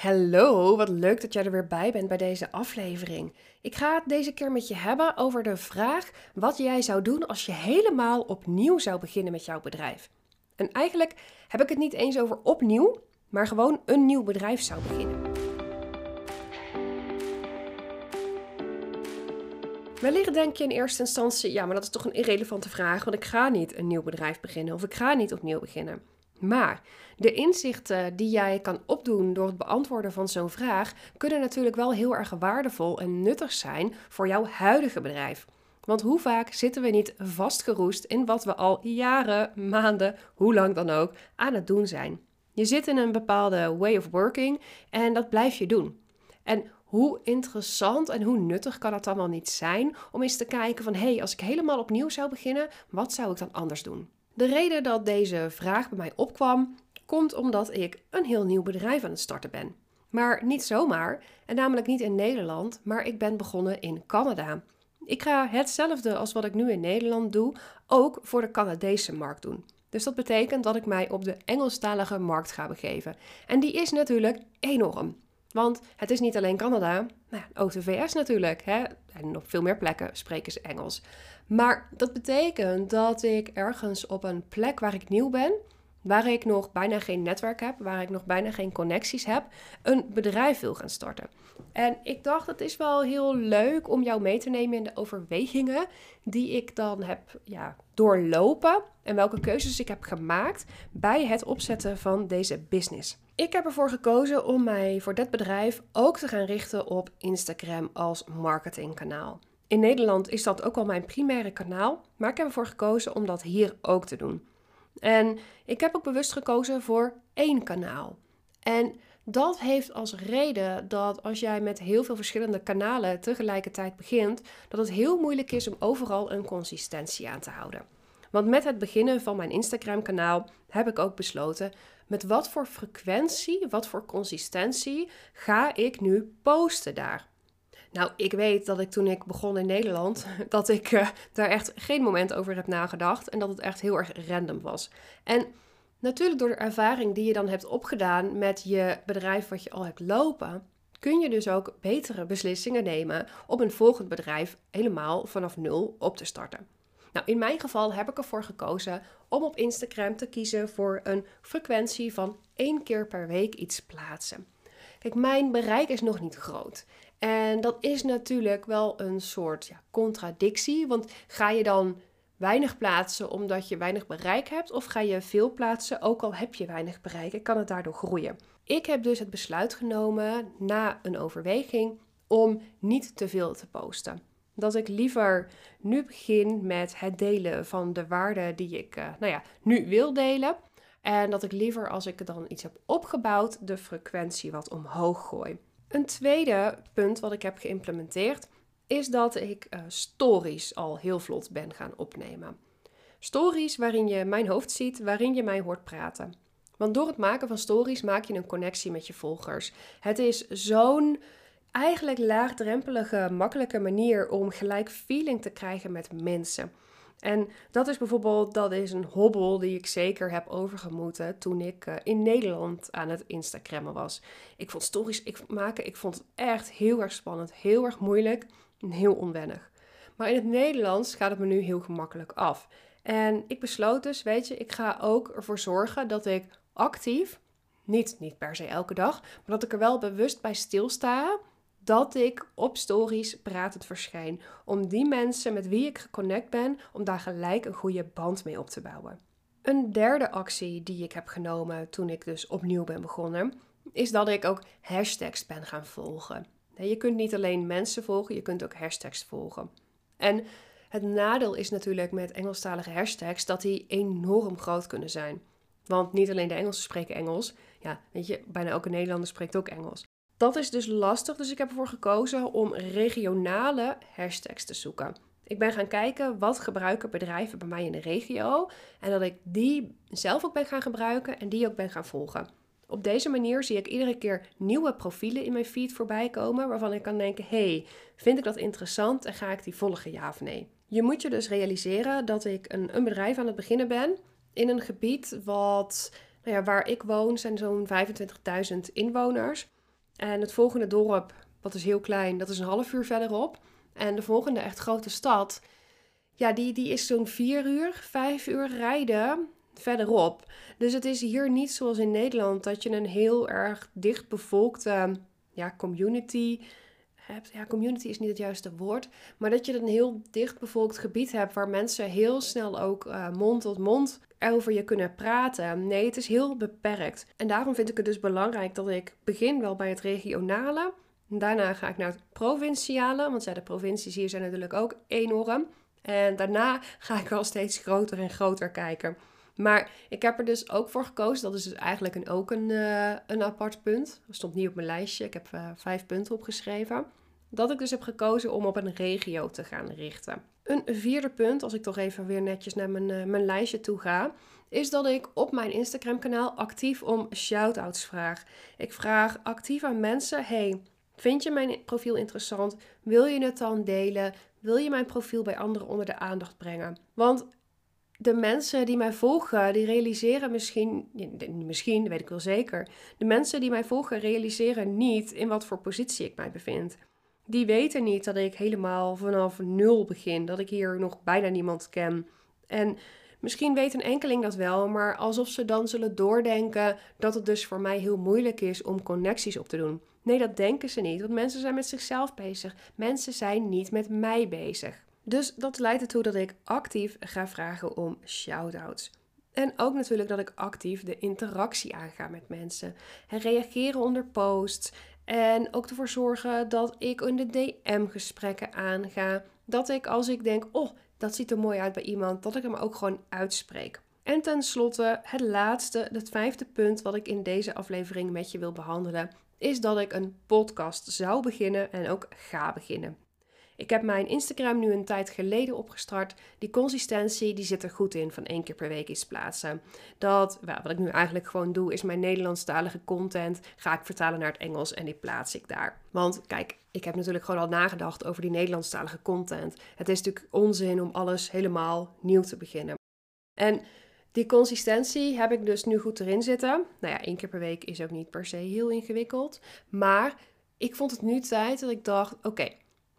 Hallo, wat leuk dat jij er weer bij bent bij deze aflevering. Ik ga het deze keer met je hebben over de vraag wat jij zou doen als je helemaal opnieuw zou beginnen met jouw bedrijf. En eigenlijk heb ik het niet eens over opnieuw, maar gewoon een nieuw bedrijf zou beginnen. Wellicht denk je in eerste instantie, ja, maar dat is toch een irrelevante vraag, want ik ga niet een nieuw bedrijf beginnen of ik ga niet opnieuw beginnen. Maar de inzichten die jij kan opdoen door het beantwoorden van zo'n vraag kunnen natuurlijk wel heel erg waardevol en nuttig zijn voor jouw huidige bedrijf. Want hoe vaak zitten we niet vastgeroest in wat we al jaren, maanden, hoe lang dan ook, aan het doen zijn? Je zit in een bepaalde way of working en dat blijf je doen. En hoe interessant en hoe nuttig kan het dan wel niet zijn om eens te kijken van hé, hey, als ik helemaal opnieuw zou beginnen, wat zou ik dan anders doen? De reden dat deze vraag bij mij opkwam, komt omdat ik een heel nieuw bedrijf aan het starten ben. Maar niet zomaar, en namelijk niet in Nederland, maar ik ben begonnen in Canada. Ik ga hetzelfde als wat ik nu in Nederland doe, ook voor de Canadese markt doen. Dus dat betekent dat ik mij op de Engelstalige markt ga begeven. En die is natuurlijk enorm. Want het is niet alleen Canada, nou, ook de VS natuurlijk. Hè? En op veel meer plekken spreken ze Engels. Maar dat betekent dat ik ergens op een plek waar ik nieuw ben, waar ik nog bijna geen netwerk heb, waar ik nog bijna geen connecties heb, een bedrijf wil gaan starten. En ik dacht, het is wel heel leuk om jou mee te nemen in de overwegingen die ik dan heb ja, doorlopen en welke keuzes ik heb gemaakt bij het opzetten van deze business. Ik heb ervoor gekozen om mij voor dit bedrijf ook te gaan richten op Instagram als marketingkanaal. In Nederland is dat ook al mijn primaire kanaal, maar ik heb ervoor gekozen om dat hier ook te doen. En ik heb ook bewust gekozen voor één kanaal. En dat heeft als reden dat als jij met heel veel verschillende kanalen tegelijkertijd begint, dat het heel moeilijk is om overal een consistentie aan te houden. Want met het beginnen van mijn Instagram-kanaal heb ik ook besloten met wat voor frequentie, wat voor consistentie ga ik nu posten daar. Nou, ik weet dat ik toen ik begon in Nederland, dat ik uh, daar echt geen moment over heb nagedacht en dat het echt heel erg random was. En natuurlijk door de ervaring die je dan hebt opgedaan met je bedrijf wat je al hebt lopen, kun je dus ook betere beslissingen nemen om een volgend bedrijf helemaal vanaf nul op te starten. Nou, in mijn geval heb ik ervoor gekozen om op Instagram te kiezen voor een frequentie van één keer per week iets plaatsen. Kijk, mijn bereik is nog niet groot. En dat is natuurlijk wel een soort ja, contradictie. Want ga je dan weinig plaatsen omdat je weinig bereik hebt? Of ga je veel plaatsen ook al heb je weinig bereik en kan het daardoor groeien? Ik heb dus het besluit genomen na een overweging om niet te veel te posten. Dat ik liever nu begin met het delen van de waarden die ik uh, nou ja, nu wil delen. En dat ik liever als ik dan iets heb opgebouwd, de frequentie wat omhoog gooi. Een tweede punt wat ik heb geïmplementeerd is dat ik uh, stories al heel vlot ben gaan opnemen. Stories waarin je mijn hoofd ziet, waarin je mij hoort praten. Want door het maken van stories maak je een connectie met je volgers. Het is zo'n eigenlijk laagdrempelige, makkelijke manier om gelijk feeling te krijgen met mensen. En dat is bijvoorbeeld dat is een hobbel die ik zeker heb overgemoeten toen ik uh, in Nederland aan het Instagrammen was. Ik vond stories ik maken, ik vond het echt heel erg spannend, heel erg moeilijk en heel onwennig. Maar in het Nederlands gaat het me nu heel gemakkelijk af. En ik besloot dus, weet je, ik ga ook ervoor zorgen dat ik actief, niet, niet per se elke dag, maar dat ik er wel bewust bij stilsta dat ik op stories pratend verschijn. Om die mensen met wie ik geconnect ben, om daar gelijk een goede band mee op te bouwen. Een derde actie die ik heb genomen toen ik dus opnieuw ben begonnen, is dat ik ook hashtags ben gaan volgen. Je kunt niet alleen mensen volgen, je kunt ook hashtags volgen. En het nadeel is natuurlijk met Engelstalige hashtags dat die enorm groot kunnen zijn. Want niet alleen de Engelsen spreken Engels. Ja, weet je, bijna elke Nederlander spreekt ook Engels. Dat is dus lastig, dus ik heb ervoor gekozen om regionale hashtags te zoeken. Ik ben gaan kijken wat gebruiken bedrijven bij mij in de regio en dat ik die zelf ook ben gaan gebruiken en die ook ben gaan volgen. Op deze manier zie ik iedere keer nieuwe profielen in mijn feed voorbij komen waarvan ik kan denken: hey, vind ik dat interessant en ga ik die volgen ja of nee? Je moet je dus realiseren dat ik een, een bedrijf aan het beginnen ben in een gebied wat, nou ja, waar ik woon, zijn zo'n 25.000 inwoners. En het volgende dorp, wat is heel klein, dat is een half uur verderop. En de volgende echt grote stad, ja, die, die is zo'n vier uur, vijf uur rijden verderop. Dus het is hier niet zoals in Nederland dat je een heel erg dicht bevolkte ja, community Ja, community is niet het juiste woord. Maar dat je een heel dichtbevolkt gebied hebt waar mensen heel snel ook uh, mond tot mond over je kunnen praten. Nee, het is heel beperkt. En daarom vind ik het dus belangrijk dat ik begin wel bij het regionale. Daarna ga ik naar het provinciale, want ja, de provincies hier zijn natuurlijk ook enorm. En daarna ga ik wel steeds groter en groter kijken. Maar ik heb er dus ook voor gekozen. Dat is dus eigenlijk een, ook een, uh, een apart punt. Dat stond niet op mijn lijstje. Ik heb uh, vijf punten opgeschreven. Dat ik dus heb gekozen om op een regio te gaan richten. Een vierde punt, als ik toch even weer netjes naar mijn, uh, mijn lijstje toe ga, is dat ik op mijn Instagram kanaal actief om shout-outs vraag. Ik vraag actief aan mensen: hey, vind je mijn profiel interessant? Wil je het dan delen? Wil je mijn profiel bij anderen onder de aandacht brengen? Want de mensen die mij volgen, die realiseren misschien, misschien, weet ik wel zeker, de mensen die mij volgen realiseren niet in wat voor positie ik mij bevind. Die weten niet dat ik helemaal vanaf nul begin, dat ik hier nog bijna niemand ken. En misschien weet een enkeling dat wel, maar alsof ze dan zullen doordenken dat het dus voor mij heel moeilijk is om connecties op te doen. Nee, dat denken ze niet, want mensen zijn met zichzelf bezig. Mensen zijn niet met mij bezig. Dus dat leidt ertoe dat ik actief ga vragen om shout-outs. En ook natuurlijk dat ik actief de interactie aanga met mensen. En reageren onder posts. En ook ervoor zorgen dat ik in de DM-gesprekken aanga. Dat ik als ik denk, oh, dat ziet er mooi uit bij iemand, dat ik hem ook gewoon uitspreek. En tenslotte, het laatste, het vijfde punt wat ik in deze aflevering met je wil behandelen, is dat ik een podcast zou beginnen en ook ga beginnen. Ik heb mijn Instagram nu een tijd geleden opgestart. Die consistentie die zit er goed in van één keer per week iets plaatsen. Dat, wat ik nu eigenlijk gewoon doe, is mijn Nederlandstalige content ga ik vertalen naar het Engels en die plaats ik daar. Want kijk, ik heb natuurlijk gewoon al nagedacht over die Nederlandstalige content. Het is natuurlijk onzin om alles helemaal nieuw te beginnen. En die consistentie heb ik dus nu goed erin zitten. Nou ja, één keer per week is ook niet per se heel ingewikkeld. Maar ik vond het nu tijd dat ik dacht: oké,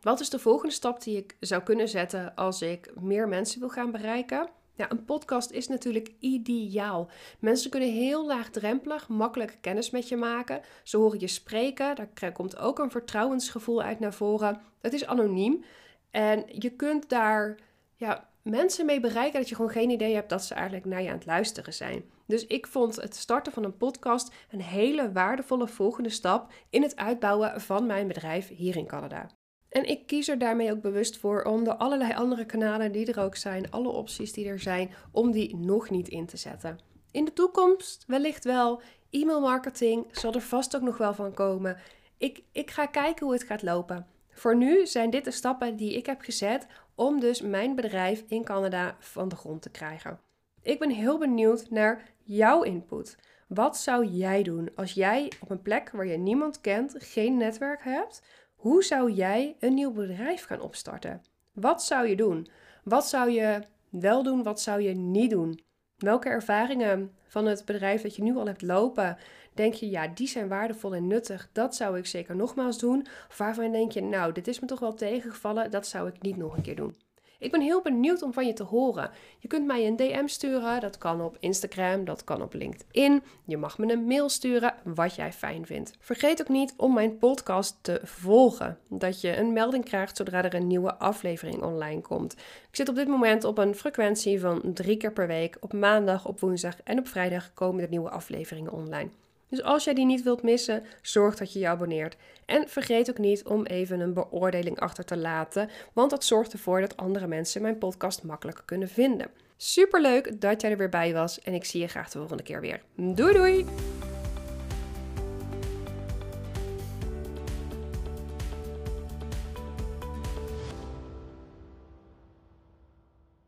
wat is de volgende stap die ik zou kunnen zetten als ik meer mensen wil gaan bereiken? Ja, een podcast is natuurlijk ideaal. Mensen kunnen heel laagdrempelig, makkelijk kennis met je maken. Ze horen je spreken, daar komt ook een vertrouwensgevoel uit naar voren. Het is anoniem en je kunt daar ja, mensen mee bereiken dat je gewoon geen idee hebt dat ze eigenlijk naar je aan het luisteren zijn. Dus ik vond het starten van een podcast een hele waardevolle volgende stap in het uitbouwen van mijn bedrijf hier in Canada. En ik kies er daarmee ook bewust voor om de allerlei andere kanalen die er ook zijn, alle opties die er zijn, om die nog niet in te zetten. In de toekomst wellicht wel. E-mail marketing zal er vast ook nog wel van komen. Ik, ik ga kijken hoe het gaat lopen. Voor nu zijn dit de stappen die ik heb gezet om dus mijn bedrijf in Canada van de grond te krijgen. Ik ben heel benieuwd naar jouw input. Wat zou jij doen als jij op een plek waar je niemand kent, geen netwerk hebt? Hoe zou jij een nieuw bedrijf gaan opstarten? Wat zou je doen? Wat zou je wel doen? Wat zou je niet doen? Welke ervaringen van het bedrijf dat je nu al hebt lopen, denk je, ja, die zijn waardevol en nuttig. Dat zou ik zeker nogmaals doen. Of waarvan denk je, nou, dit is me toch wel tegengevallen, dat zou ik niet nog een keer doen. Ik ben heel benieuwd om van je te horen. Je kunt mij een DM sturen, dat kan op Instagram, dat kan op LinkedIn. Je mag me een mail sturen, wat jij fijn vindt. Vergeet ook niet om mijn podcast te volgen, dat je een melding krijgt zodra er een nieuwe aflevering online komt. Ik zit op dit moment op een frequentie van drie keer per week. Op maandag, op woensdag en op vrijdag komen er nieuwe afleveringen online. Dus als jij die niet wilt missen, zorg dat je je abonneert. En vergeet ook niet om even een beoordeling achter te laten, want dat zorgt ervoor dat andere mensen mijn podcast makkelijker kunnen vinden. Super leuk dat jij er weer bij was en ik zie je graag de volgende keer weer. Doei doei!